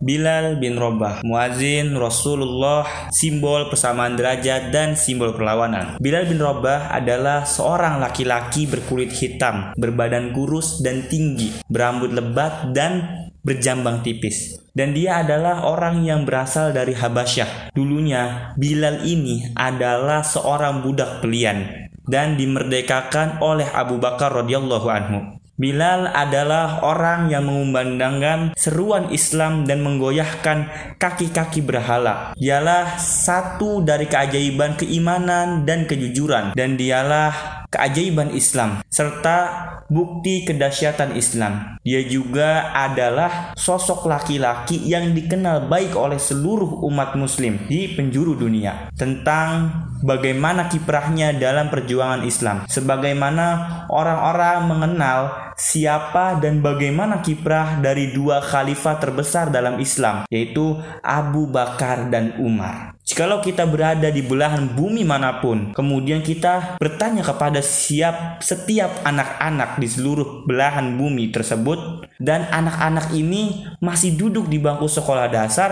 Bilal bin Robah, muazin Rasulullah, simbol persamaan derajat dan simbol perlawanan. Bilal bin Robah adalah seorang laki-laki berkulit hitam, berbadan kurus dan tinggi, berambut lebat dan berjambang tipis. Dan dia adalah orang yang berasal dari Habasyah. Dulunya, Bilal ini adalah seorang budak pelian dan dimerdekakan oleh Abu Bakar radhiyallahu anhu. Bilal adalah orang yang mengumandangkan seruan Islam dan menggoyahkan kaki-kaki berhala. Dialah satu dari keajaiban keimanan dan kejujuran dan dialah keajaiban Islam serta bukti kedahsyatan Islam. Dia juga adalah sosok laki-laki yang dikenal baik oleh seluruh umat muslim di penjuru dunia tentang bagaimana kiprahnya dalam perjuangan Islam. Sebagaimana orang-orang mengenal siapa dan bagaimana kiprah dari dua khalifah terbesar dalam Islam, yaitu Abu Bakar dan Umar. Jikalau kita berada di belahan bumi mana pun, kemudian kita bertanya kepada siap setiap anak-anak di seluruh belahan bumi tersebut, dan anak-anak ini masih duduk di bangku sekolah dasar,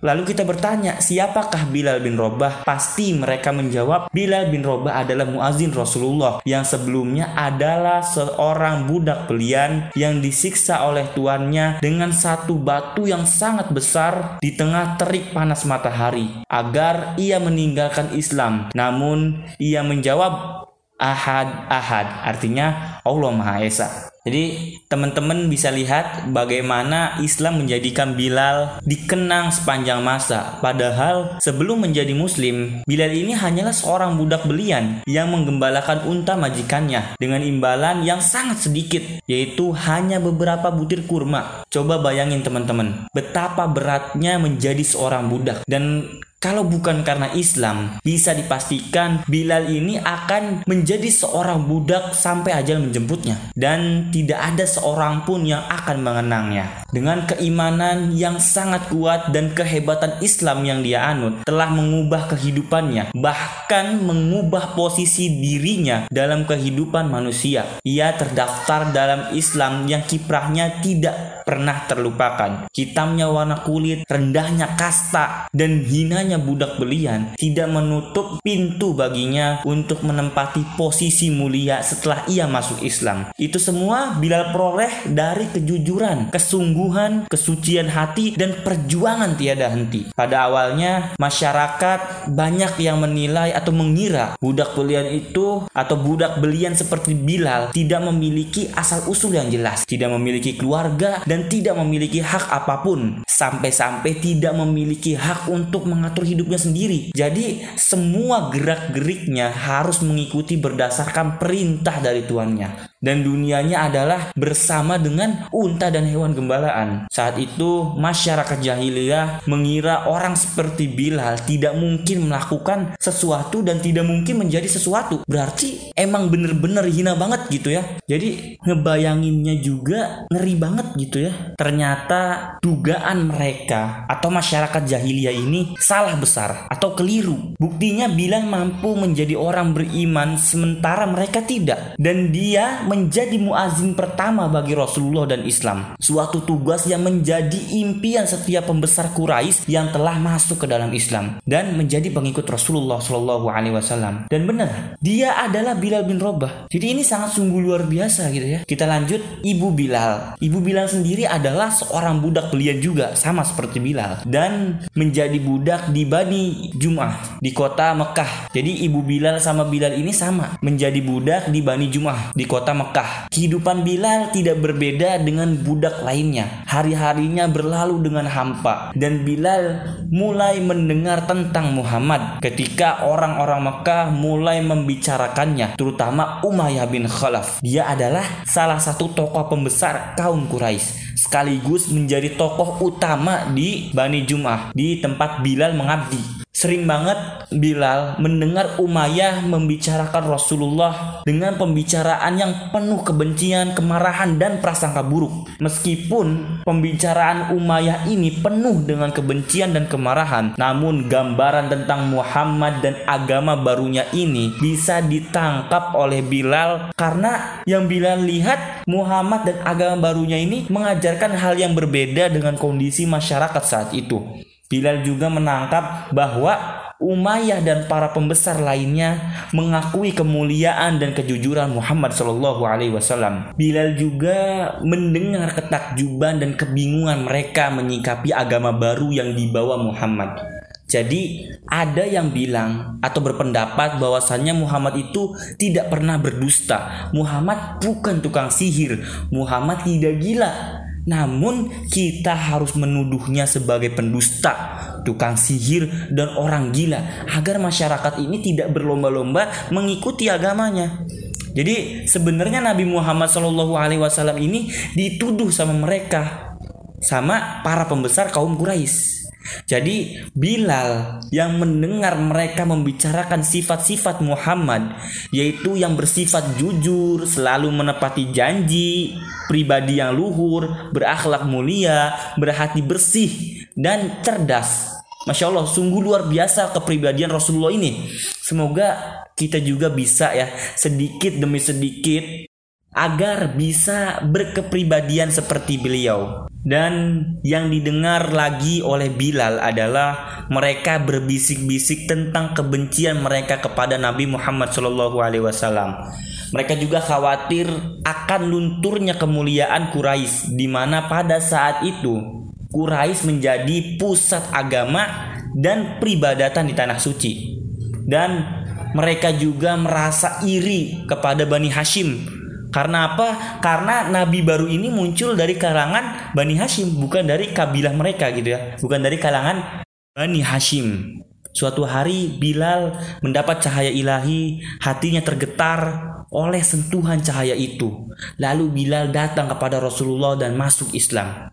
Lalu kita bertanya, siapakah Bilal bin Robah? Pasti mereka menjawab, Bilal bin Robah adalah muazin Rasulullah yang sebelumnya adalah seorang budak pelian yang disiksa oleh tuannya dengan satu batu yang sangat besar di tengah terik panas matahari agar ia meninggalkan Islam. Namun ia menjawab, Ahad Ahad artinya Allah Maha Esa. Jadi teman-teman bisa lihat bagaimana Islam menjadikan Bilal dikenang sepanjang masa. Padahal sebelum menjadi muslim, Bilal ini hanyalah seorang budak belian yang menggembalakan unta majikannya dengan imbalan yang sangat sedikit, yaitu hanya beberapa butir kurma. Coba bayangin teman-teman, betapa beratnya menjadi seorang budak dan kalau bukan karena Islam, bisa dipastikan Bilal ini akan menjadi seorang budak sampai ajal menjemputnya dan tidak ada seorang pun yang akan mengenangnya. Dengan keimanan yang sangat kuat dan kehebatan Islam yang dia anut telah mengubah kehidupannya, bahkan mengubah posisi dirinya dalam kehidupan manusia. Ia terdaftar dalam Islam yang kiprahnya tidak pernah terlupakan. Hitamnya warna kulit, rendahnya kasta, dan hinanya hanya budak belian tidak menutup pintu baginya untuk menempati posisi mulia setelah ia masuk Islam. Itu semua Bilal peroleh dari kejujuran, kesungguhan, kesucian hati, dan perjuangan tiada henti. Pada awalnya, masyarakat banyak yang menilai atau mengira budak belian itu atau budak belian seperti Bilal tidak memiliki asal-usul yang jelas, tidak memiliki keluarga, dan tidak memiliki hak apa pun, sampai-sampai tidak memiliki hak untuk mengatur mengatur hidupnya sendiri. Jadi semua gerak-geriknya harus mengikuti berdasarkan perintah dari tuannya. Dan dunianya adalah bersama dengan unta dan hewan gembalaan. Saat itu masyarakat jahiliyah mengira orang seperti Bilal tidak mungkin melakukan sesuatu dan tidak mungkin menjadi sesuatu. Berarti emang bener-bener hina banget gitu ya. Jadi ngebayanginnya juga ngeri banget gitu ya. Ternyata dugaan mereka atau masyarakat jahiliyah ini salah besar atau keliru. Buktinya Bilal mampu menjadi orang beriman sementara mereka tidak. Dan dia menjadi muazin pertama bagi Rasulullah dan Islam. Suatu tugas yang menjadi impian setiap pembesar Quraisy yang telah masuk ke dalam Islam dan menjadi pengikut Rasulullah Shallallahu Alaihi Wasallam. Dan benar, dia adalah Bilal bin Robah. Jadi ini sangat sungguh luar biasa gitu ya. Kita lanjut, Ibu Bilal. Ibu Bilal sendiri adalah seorang budak belian juga sama seperti Bilal dan menjadi budak di Bani Jum'ah di kota Mekah. Jadi ibu Bilal sama Bilal ini sama, menjadi budak di Bani Jum'ah di kota. Kehidupan Bilal tidak berbeda dengan budak lainnya. Hari-harinya berlalu dengan hampa dan Bilal mulai mendengar tentang Muhammad ketika orang-orang Mekah mulai membicarakannya, terutama Umayyah bin Khalaf. Dia adalah salah satu tokoh pembesar kaum Quraisy sekaligus menjadi tokoh utama di Bani Jum'ah di tempat Bilal mengabdi. Sering banget Bilal mendengar Umayyah membicarakan Rasulullah dengan pembicaraan yang penuh kebencian, kemarahan dan prasangka buruk. Meskipun pembicaraan Umayyah ini penuh dengan kebencian dan kemarahan, namun gambaran tentang Muhammad dan agama barunya ini bisa ditangkap oleh Bilal karena yang Bilal lihat Muhammad dan agama barunya ini mengajarkan hal yang berbeda dengan kondisi masyarakat saat itu. Bilal juga menangkap bahwa Umayyah dan para pembesar lainnya mengakui kemuliaan dan kejujuran Muhammad Shallallahu Alaihi Wasallam. Bilal juga mendengar ketakjuban dan kebingungan mereka menyikapi agama baru yang dibawa Muhammad. Jadi ada yang bilang atau berpendapat bahwasannya Muhammad itu tidak pernah berdusta. Muhammad bukan tukang sihir. Muhammad tidak gila. Namun kita harus menuduhnya sebagai pendusta, tukang sihir dan orang gila agar masyarakat ini tidak berlomba-lomba mengikuti agamanya. Jadi sebenarnya Nabi Muhammad Wasallam ini dituduh sama mereka, sama para pembesar kaum Quraisy. Jadi Bilal yang mendengar mereka membicarakan sifat-sifat Muhammad yaitu yang bersifat jujur, selalu menepati janji, pribadi yang luhur, berakhlak mulia, berhati bersih dan cerdas. Masya Allah, sungguh luar biasa kepribadian Rasulullah ini. Semoga kita juga bisa ya sedikit demi sedikit agar bisa berkepribadian seperti beliau. Dan yang didengar lagi oleh Bilal adalah mereka berbisik-bisik tentang kebencian mereka kepada Nabi Muhammad SAW. Mereka juga khawatir akan lunturnya kemuliaan Quraisy di mana pada saat itu Quraisy menjadi pusat agama dan peribadatan di tanah suci. Dan mereka juga merasa iri kepada Bani Hashim karena apa? Karena nabi baru ini muncul dari kalangan Bani Hashim, bukan dari kabilah mereka gitu ya. Bukan dari kalangan Bani Hashim. Suatu hari Bilal mendapat cahaya ilahi, hatinya tergetar oleh sentuhan cahaya itu. Lalu Bilal datang kepada Rasulullah dan masuk Islam.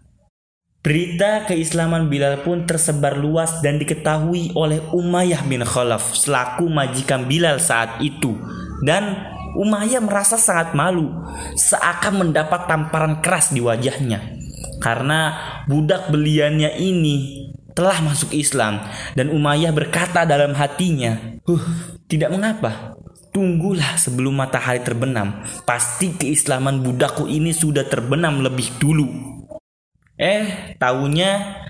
Berita keislaman Bilal pun tersebar luas dan diketahui oleh Umayyah bin Khalaf selaku majikan Bilal saat itu dan Umayyah merasa sangat malu, seakan mendapat tamparan keras di wajahnya. Karena budak beliannya ini telah masuk Islam dan Umayyah berkata dalam hatinya, "Huh, tidak mengapa. Tunggulah sebelum matahari terbenam. Pasti keislaman budakku ini sudah terbenam lebih dulu." Eh, tahunya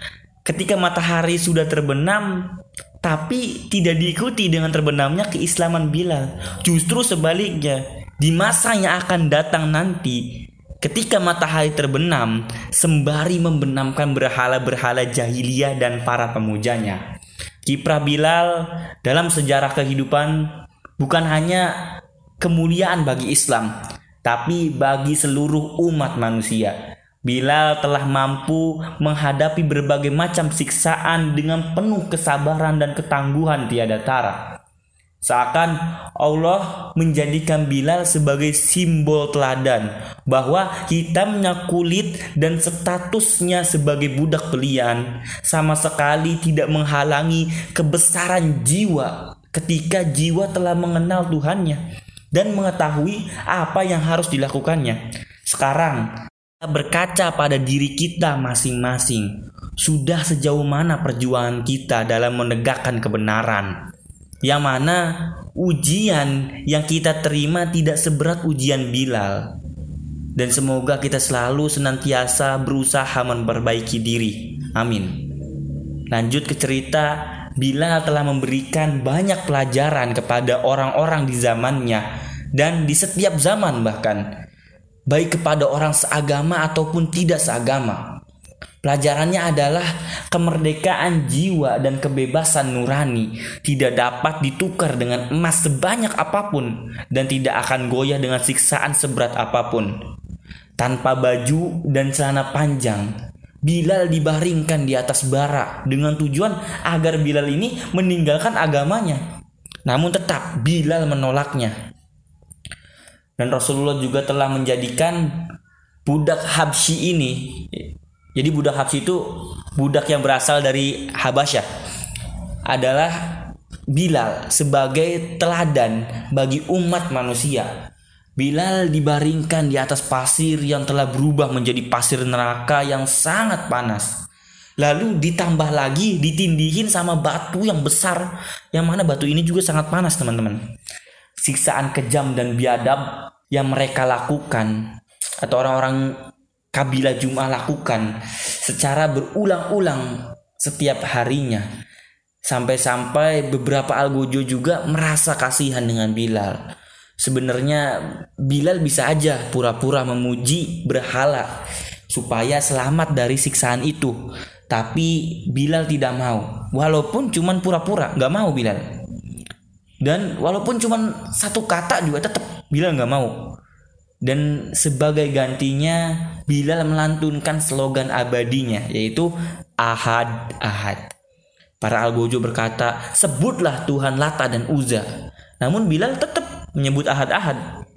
ketika matahari sudah terbenam, tapi tidak diikuti dengan terbenamnya keislaman Bilal. Justru sebaliknya, di masa yang akan datang nanti, ketika matahari terbenam, sembari membenamkan berhala-berhala jahiliyah dan para pemujanya. Kiprah Bilal dalam sejarah kehidupan bukan hanya kemuliaan bagi Islam, tapi bagi seluruh umat manusia. Bilal telah mampu menghadapi berbagai macam siksaan dengan penuh kesabaran dan ketangguhan tiada tara. Seakan Allah menjadikan Bilal sebagai simbol teladan bahwa hitamnya kulit dan statusnya sebagai budak belian sama sekali tidak menghalangi kebesaran jiwa ketika jiwa telah mengenal Tuhannya dan mengetahui apa yang harus dilakukannya. Sekarang berkaca pada diri kita masing-masing. Sudah sejauh mana perjuangan kita dalam menegakkan kebenaran? Yang mana ujian yang kita terima tidak seberat ujian Bilal. Dan semoga kita selalu senantiasa berusaha memperbaiki diri. Amin. Lanjut ke cerita, Bilal telah memberikan banyak pelajaran kepada orang-orang di zamannya dan di setiap zaman bahkan baik kepada orang seagama ataupun tidak seagama. Pelajarannya adalah kemerdekaan jiwa dan kebebasan nurani tidak dapat ditukar dengan emas sebanyak apa pun dan tidak akan goyah dengan siksaan seberat apa pun. Tanpa baju dan celana panjang, Bilal dibaringkan di atas bara dengan tujuan agar Bilal ini meninggalkan agamanya. Namun tetap Bilal menolaknya dan Rasulullah juga telah menjadikan budak Habsyi ini jadi budak Habsyi itu budak yang berasal dari Habasyah adalah Bilal sebagai teladan bagi umat manusia. Bilal dibaringkan di atas pasir yang telah berubah menjadi pasir neraka yang sangat panas. Lalu ditambah lagi ditindihin sama batu yang besar. Yang mana batu ini juga sangat panas teman-teman. Siksaan kejam dan biadab yang mereka lakukan atau orang-orang kabilah Jum'ah lakukan secara berulang-ulang setiap harinya Sampai-sampai beberapa algojo juga merasa kasihan dengan Bilal. Sebenarnya Bilal bisa aja pura-pura memuji berhala supaya selamat dari siksaan itu. Tapi Bilal tidak mau. Walaupun cuman pura-pura, nggak mau Bilal. Dan walaupun cuman satu kata juga tetap Bilal nggak mau. Dan sebagai gantinya Bilal melantunkan slogan abadinya yaitu Ahad Ahad. Para algojo berkata, sebutlah Tuhan Lata dan Uza. Namun Bilal tetap menyebut ahad-ahad.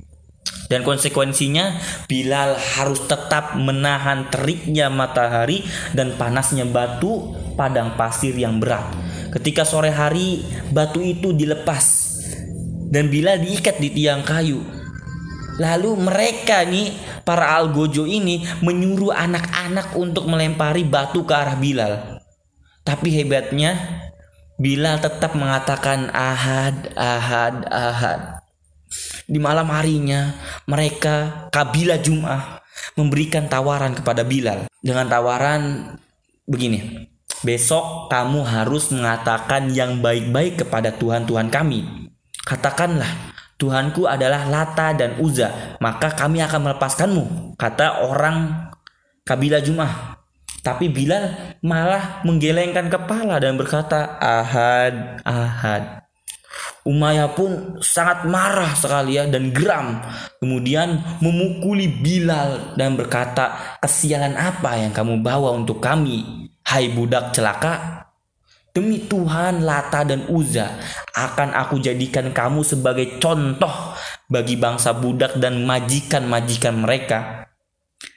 Dan konsekuensinya Bilal harus tetap menahan teriknya matahari dan panasnya batu padang pasir yang berat. Ketika sore hari batu itu dilepas dan Bilal diikat di tiang kayu. Lalu mereka nih para algojo ini menyuruh anak-anak untuk melempari batu ke arah Bilal. Tapi hebatnya Bilal tetap mengatakan ahad, ahad, ahad. Di malam harinya mereka kabilah Jum'ah memberikan tawaran kepada Bilal dengan tawaran begini. Besok kamu harus mengatakan yang baik-baik kepada Tuhan-Tuhan kami. Katakanlah, Tuhanku adalah Lata dan Uza, maka kami akan melepaskanmu, kata orang kabilah Jum'ah. Tapi Bilal malah menggelengkan kepala dan berkata, Ahad, Ahad. Umayyah pun sangat marah sekali ya dan geram. Kemudian memukuli Bilal dan berkata, kesialan apa yang kamu bawa untuk kami? Hai budak celaka, Demi Tuhan Lata dan Uza akan aku jadikan kamu sebagai contoh bagi bangsa budak dan majikan-majikan mereka.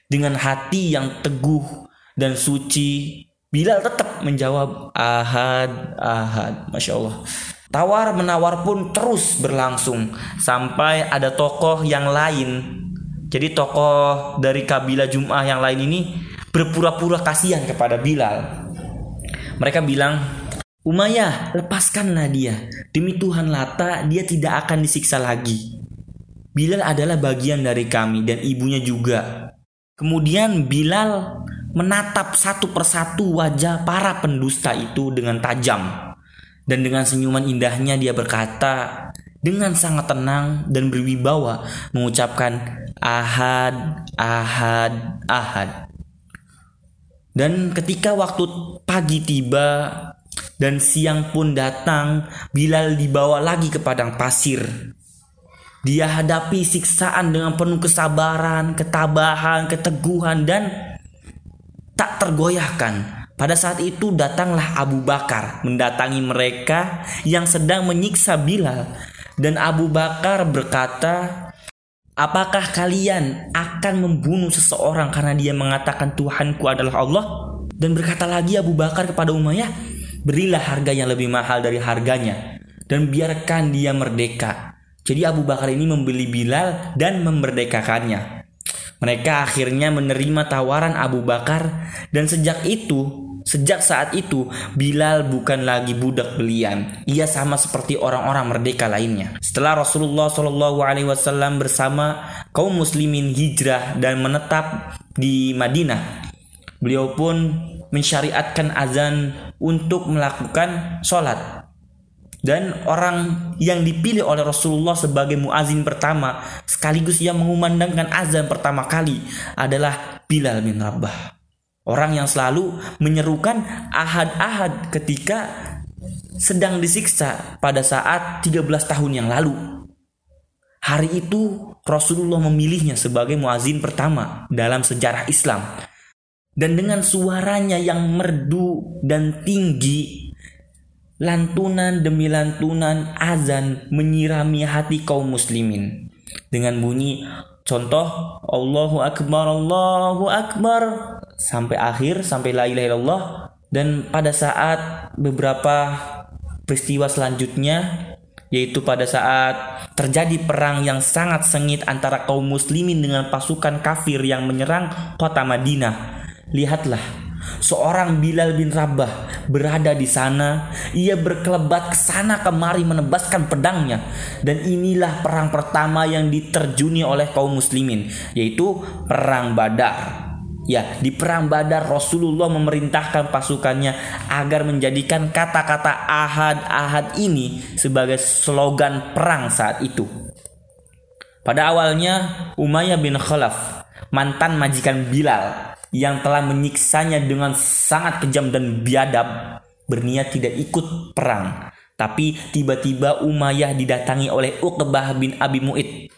Dengan hati yang teguh dan suci. Bilal tetap menjawab ahad, ahad. Masya Allah. Tawar menawar pun terus berlangsung sampai ada tokoh yang lain. Jadi tokoh dari kabilah Jum'ah yang lain ini berpura-pura kasihan kepada Bilal. Mereka bilang, Umayyah, lepaskanlah dia. Demi Tuhan Lata, dia tidak akan disiksa lagi. Bilal adalah bagian dari kami dan ibunya juga. Kemudian Bilal menatap satu persatu wajah para pendusta itu dengan tajam. Dan dengan senyuman indahnya dia berkata dengan sangat tenang dan berwibawa mengucapkan ahad, ahad, ahad. Dan ketika waktu pagi tiba dan siang pun datang, Bilal dibawa lagi ke padang pasir. Dia hadapi siksaan dengan penuh kesabaran, ketabahan, keteguhan, dan tak tergoyahkan. Pada saat itu datanglah Abu Bakar mendatangi mereka yang sedang menyiksa Bilal dan Abu Bakar berkata, "Apakah kalian akan membunuh seseorang karena dia mengatakan Tuhanku adalah Allah?" Dan berkata lagi Abu Bakar kepada Umayyah, "Berilah harga yang lebih mahal dari harganya dan biarkan dia merdeka." Jadi Abu Bakar ini membeli Bilal dan memerdekakannya. Mereka akhirnya menerima tawaran Abu Bakar dan sejak itu, sejak saat itu Bilal bukan lagi budak belian. Ia sama seperti orang-orang merdeka lainnya. Setelah Rasulullah Shallallahu alaihi wasallam bersama kaum muslimin hijrah dan menetap di Madinah, beliau pun mensyariatkan azan untuk melakukan sholat dan orang yang dipilih oleh Rasulullah sebagai muazin pertama sekaligus yang mengumandangkan azan pertama kali adalah Bilal bin Rabah. Orang yang selalu menyerukan ahad-ahad ketika sedang disiksa pada saat 13 tahun yang lalu. Hari itu Rasulullah memilihnya sebagai muazin pertama dalam sejarah Islam. Dan dengan suaranya yang merdu dan tinggi lantunan demi lantunan azan menyirami hati kaum muslimin. Dengan bunyi contoh Allahu akbar Allahu akbar. Sampai akhir sampai la ilaha illallah. Dan pada saat beberapa peristiwa selanjutnya yaitu pada saat terjadi perang yang sangat sengit antara kaum muslimin dengan pasukan kafir yang menyerang kota Madinah. Lihatlah, seorang Bilal bin Rabah berada di sana. Ia berkelebat ke sana kemari menebaskan pedangnya. Dan inilah perang pertama yang diterjuni oleh kaum muslimin, yaitu perang Badar. Ya, di perang Badar Rasulullah memerintahkan pasukannya agar menjadikan kata-kata ahad-ahad ini sebagai slogan perang saat itu. Pada awalnya Umayyah bin Khalaf, mantan majikan Bilal yang telah menyiksanya dengan sangat kejam dan biadab, berniat tidak ikut perang. Tapi tiba-tiba Umayyah didatangi oleh Uqbah bin Abi Mu'id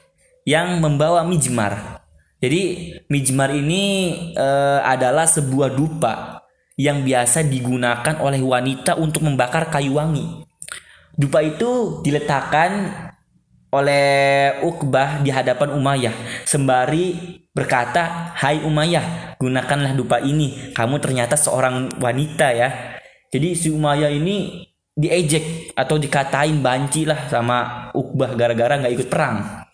yang membawa mijmar jadi mijmar ini uh, adalah sebuah dupa yang biasa digunakan oleh wanita untuk membakar kayu wangi. Dupa itu diletakkan oleh Uqbah di hadapan Umayyah sembari berkata, "Hai Umayyah, gunakanlah dupa ini. Kamu ternyata seorang wanita ya." Jadi si Umayyah ini diejek atau dikatain banci lah sama Uqbah gara-gara nggak ikut perang.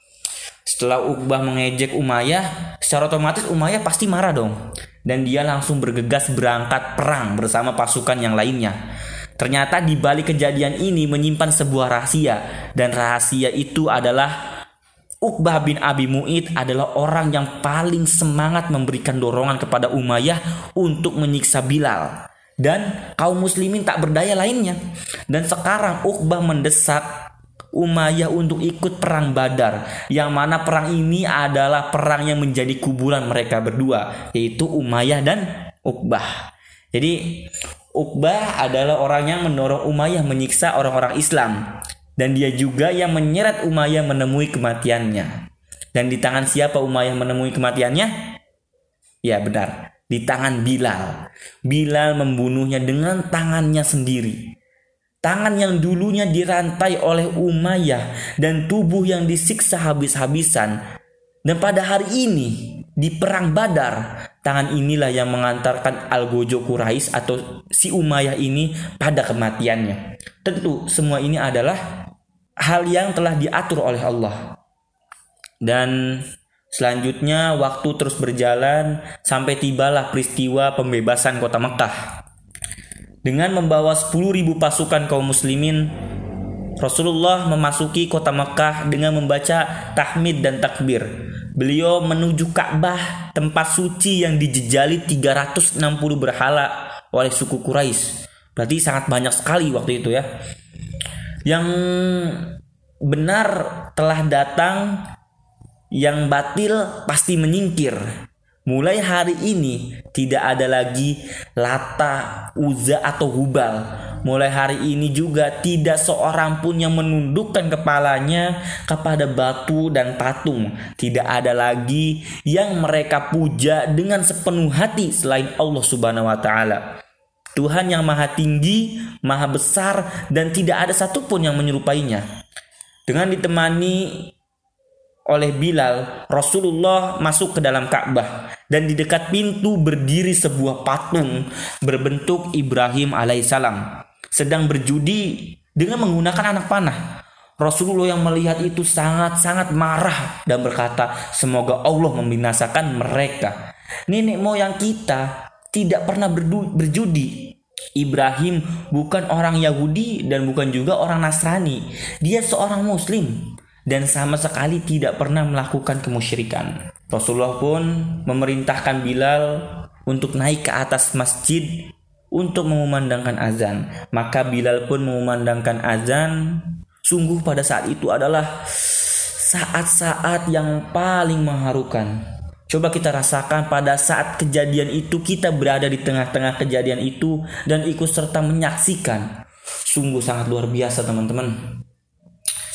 Setelah Uqbah mengejek Umayyah, secara otomatis Umayyah pasti marah dong. Dan dia langsung bergegas berangkat perang bersama pasukan yang lainnya. Ternyata di balik kejadian ini menyimpan sebuah rahasia dan rahasia itu adalah Uqbah bin Abi Mu'id adalah orang yang paling semangat memberikan dorongan kepada Umayyah untuk menyiksa Bilal dan kaum muslimin tak berdaya lainnya. Dan sekarang Uqbah mendesak Umayyah untuk ikut perang Badar yang mana perang ini adalah perang yang menjadi kuburan mereka berdua yaitu Umayyah dan Uqbah. Jadi Uqbah adalah orang yang mendorong Umayyah menyiksa orang-orang Islam dan dia juga yang menyeret Umayyah menemui kematiannya. Dan di tangan siapa Umayyah menemui kematiannya? Ya benar, di tangan Bilal. Bilal membunuhnya dengan tangannya sendiri. Tangan yang dulunya dirantai oleh Umayyah dan tubuh yang disiksa habis-habisan. Dan pada hari ini di perang Badar, tangan inilah yang mengantarkan Al-Gojo atau si Umayyah ini pada kematiannya. Tentu semua ini adalah hal yang telah diatur oleh Allah. Dan selanjutnya waktu terus berjalan sampai tibalah peristiwa pembebasan kota Mekah. Dengan membawa 10.000 pasukan kaum muslimin, Rasulullah memasuki kota Mekah dengan membaca tahmid dan takbir. Beliau menuju Ka'bah, tempat suci yang dijejali 360 berhala oleh suku Quraisy. Berarti sangat banyak sekali waktu itu ya. Yang benar telah datang, yang batil pasti menyingkir. Mulai hari ini tidak ada lagi Lata, Uza atau Hubal. Mulai hari ini juga tidak seorang pun yang menundukkan kepalanya kepada batu dan patung. Tidak ada lagi yang mereka puja dengan sepenuh hati selain Allah Subhanahu wa taala. Tuhan yang maha tinggi, maha besar dan tidak ada satupun yang menyerupainya. Dengan ditemani oleh Bilal, Rasulullah masuk ke dalam Ka'bah dan di dekat pintu berdiri sebuah patung berbentuk Ibrahim alaihissalam sedang berjudi dengan menggunakan anak panah. Rasulullah yang melihat itu sangat-sangat marah dan berkata, "Semoga Allah membinasakan mereka." Nenek moyang kita tidak pernah berjudi. Ibrahim bukan orang Yahudi dan bukan juga orang Nasrani. Dia seorang Muslim dan sama sekali tidak pernah melakukan kemusyrikan. Rasulullah pun memerintahkan Bilal untuk naik ke atas masjid untuk mengumandangkan azan. Maka Bilal pun mengumandangkan azan. Sungguh pada saat itu adalah saat-saat yang paling mengharukan. Coba kita rasakan pada saat kejadian itu kita berada di tengah-tengah kejadian itu dan ikut serta menyaksikan. Sungguh sangat luar biasa teman-teman.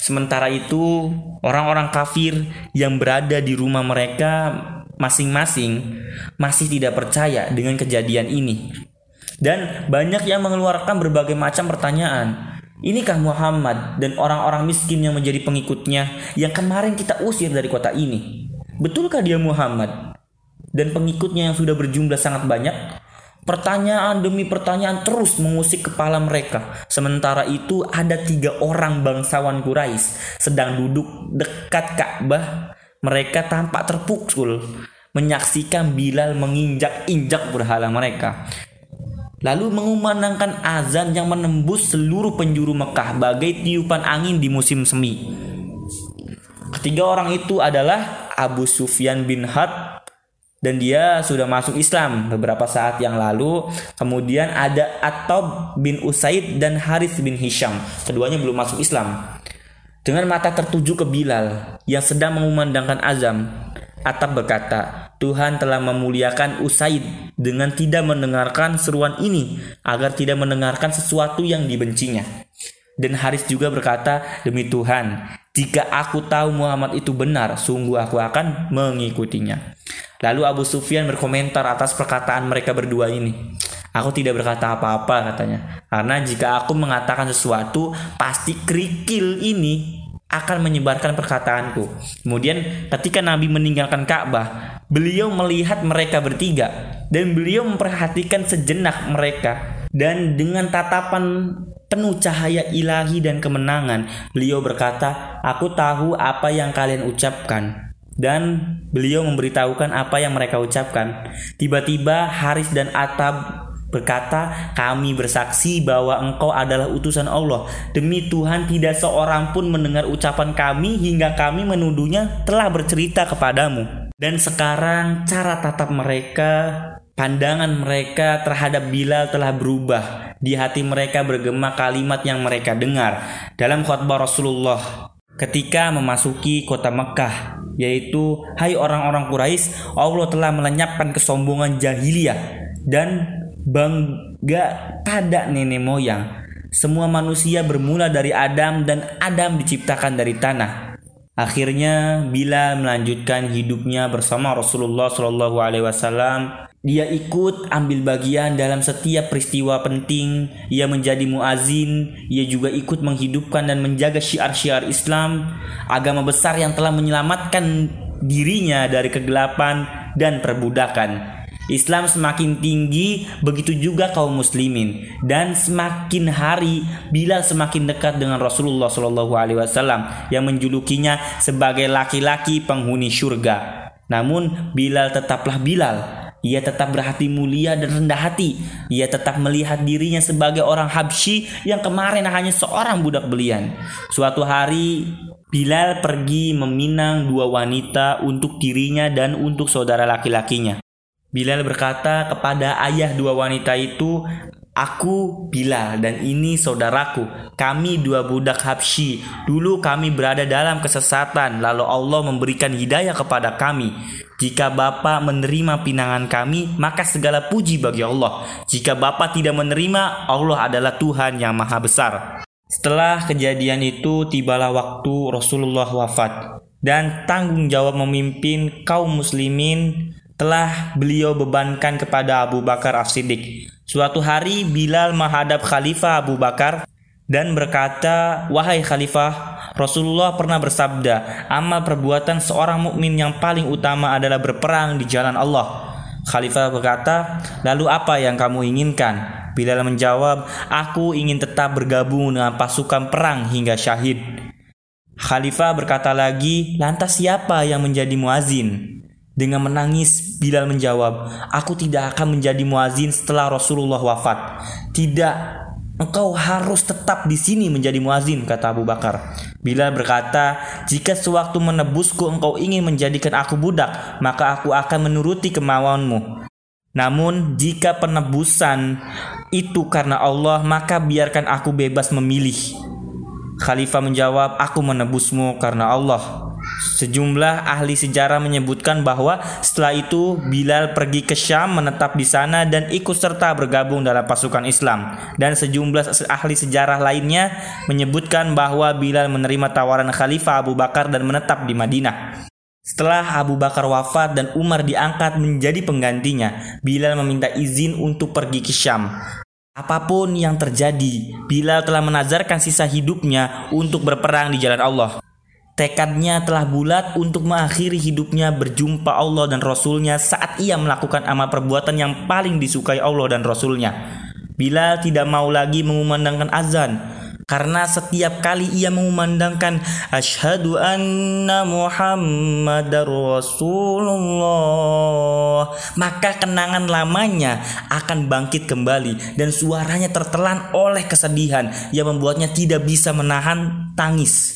Sementara itu, orang-orang kafir yang berada di rumah mereka masing-masing masih tidak percaya dengan kejadian ini. Dan banyak yang mengeluarkan berbagai macam pertanyaan. Inikah Muhammad dan orang-orang miskin yang menjadi pengikutnya yang kemarin kita usir dari kota ini? Betulkah dia Muhammad? Dan pengikutnya yang sudah berjumlah sangat banyak? Pertanyaan demi pertanyaan terus mengusik kepala mereka. Sementara itu ada tiga orang bangsawan Quraisy sedang duduk dekat Ka'bah. Mereka tampak terpukul menyaksikan Bilal menginjak-injak berhala mereka. Lalu mengumandangkan azan yang menembus seluruh penjuru Mekah bagai tiupan angin di musim semi. Ketiga orang itu adalah Abu Sufyan bin Had dan dia sudah masuk Islam beberapa saat yang lalu. Kemudian ada Atob bin Usaid dan Harith bin Hisham. Keduanya belum masuk Islam. Dengan mata tertuju ke Bilal yang sedang mengumandangkan azam, Atab berkata, Tuhan telah memuliakan Usaid dengan tidak mendengarkan seruan ini agar tidak mendengarkan sesuatu yang dibencinya. Dan Haris juga berkata, Demi Tuhan, jika aku tahu Muhammad itu benar, sungguh aku akan mengikutinya. Lalu Abu Sufyan berkomentar atas perkataan mereka berdua ini. Aku tidak berkata apa-apa katanya. Karena jika aku mengatakan sesuatu, pasti kerikil ini akan menyebarkan perkataanku. Kemudian ketika Nabi meninggalkan Ka'bah, beliau melihat mereka bertiga dan beliau memperhatikan sejenak mereka dan dengan tatapan penuh cahaya ilahi dan kemenangan, beliau berkata, "Aku tahu apa yang kalian ucapkan." Dan beliau memberitahukan apa yang mereka ucapkan. Tiba-tiba Haris dan Atab berkata, "Kami bersaksi bahwa engkau adalah utusan Allah. Demi Tuhan, tidak seorang pun mendengar ucapan kami hingga kami menuduhnya telah bercerita kepadamu." Dan sekarang cara tatap mereka, pandangan mereka terhadap Bilal telah berubah. Di hati mereka bergema kalimat yang mereka dengar dalam khutbah Rasulullah ketika memasuki kota Mekah yaitu hai orang-orang Quraisy Allah telah melenyapkan kesombongan jahiliyah dan bangga pada nenek moyang. Semua manusia bermula dari Adam dan Adam diciptakan dari tanah. Akhirnya bila melanjutkan hidupnya bersama Rasulullah Shallallahu alaihi wasallam dia ikut ambil bagian dalam setiap peristiwa penting. Ia menjadi muazin. Ia juga ikut menghidupkan dan menjaga syiar-syiar Islam, agama besar yang telah menyelamatkan dirinya dari kegelapan dan perbudakan. Islam semakin tinggi, begitu juga kaum muslimin dan semakin hari Bilal semakin dekat dengan Rasulullah Shallallahu Alaihi Wasallam yang menjulukinya sebagai laki-laki penghuni surga. Namun Bilal tetaplah Bilal ia tetap berhati mulia dan rendah hati. Ia tetap melihat dirinya sebagai orang Habsyi yang kemarin hanya seorang budak belian. Suatu hari Bilal pergi meminang dua wanita untuk dirinya dan untuk saudara laki-lakinya. Bilal berkata kepada ayah dua wanita itu, Aku Bilal dan ini saudaraku. Kami dua budak Habsyi. Dulu kami berada dalam kesesatan, lalu Allah memberikan hidayah kepada kami. Jika Bapa menerima pinangan kami, maka segala puji bagi Allah. Jika Bapa tidak menerima, Allah adalah Tuhan yang maha besar. Setelah kejadian itu, tibalah waktu Rasulullah wafat. Dan tanggung jawab memimpin kaum muslimin telah beliau bebankan kepada Abu Bakar As-Siddiq. Suatu hari Bilal menghadap Khalifah Abu Bakar dan berkata, "Wahai Khalifah, Rasulullah pernah bersabda, amal perbuatan seorang mukmin yang paling utama adalah berperang di jalan Allah." Khalifah berkata, "Lalu apa yang kamu inginkan?" Bilal menjawab, "Aku ingin tetap bergabung dengan pasukan perang hingga syahid." Khalifah berkata lagi, "Lantas siapa yang menjadi muazin?" Dengan menangis, Bilal menjawab, "Aku tidak akan menjadi muazin setelah Rasulullah wafat." "Tidak, engkau harus tetap di sini menjadi muazin," kata Abu Bakar. Bilal berkata, "Jika sewaktu menebusku engkau ingin menjadikan aku budak, maka aku akan menuruti kemauanmu." Namun, jika penebusan itu karena Allah, maka biarkan aku bebas memilih. Khalifah menjawab, "Aku menebusmu karena Allah." Sejumlah ahli sejarah menyebutkan bahwa setelah itu Bilal pergi ke Syam menetap di sana dan ikut serta bergabung dalam pasukan Islam. Dan sejumlah ahli sejarah lainnya menyebutkan bahwa Bilal menerima tawaran Khalifah Abu Bakar dan menetap di Madinah. Setelah Abu Bakar wafat dan Umar diangkat menjadi penggantinya, Bilal meminta izin untuk pergi ke Syam. Apa pun yang terjadi, Bilal telah menazarkan sisa hidupnya untuk berperang di jalan Allah. Tekadnya telah bulat untuk mengakhiri hidupnya berjumpa Allah dan Rasulnya saat ia melakukan amal perbuatan yang paling disukai Allah dan Rasulnya. Bilal tidak mau lagi mengumandangkan azan karena setiap kali ia mengumandangkan asyhadu anna muhammadar rasulullah maka kenangan lamanya akan bangkit kembali dan suaranya tertelan oleh kesedihan yang membuatnya tidak bisa menahan tangis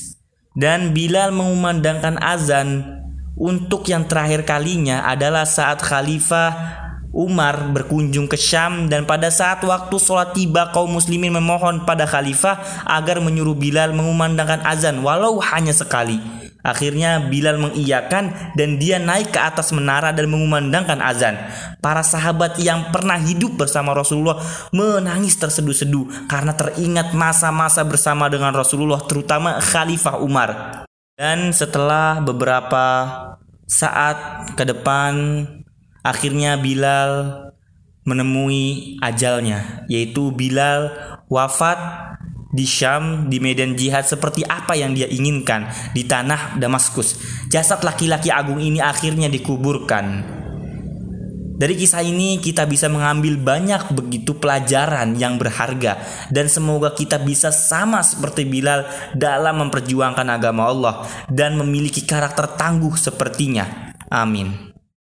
dan Bilal mengumandangkan azan untuk yang terakhir kalinya adalah saat Khalifah Umar berkunjung ke Syam dan pada saat waktu sholat tiba kaum muslimin memohon pada khalifah agar menyuruh Bilal mengumandangkan azan walau hanya sekali. Akhirnya Bilal mengiyakan dan dia naik ke atas menara dan mengumandangkan azan. Para sahabat yang pernah hidup bersama Rasulullah menangis terseduh-seduh karena teringat masa-masa bersama dengan Rasulullah terutama Khalifah Umar. Dan setelah beberapa saat ke depan akhirnya Bilal menemui ajalnya yaitu Bilal wafat di Syam, di medan jihad seperti apa yang dia inginkan di tanah Damaskus. Jasad laki-laki agung ini akhirnya dikuburkan. Dari kisah ini kita bisa mengambil banyak begitu pelajaran yang berharga dan semoga kita bisa sama seperti Bilal dalam memperjuangkan agama Allah dan memiliki karakter tangguh sepertinya. Amin.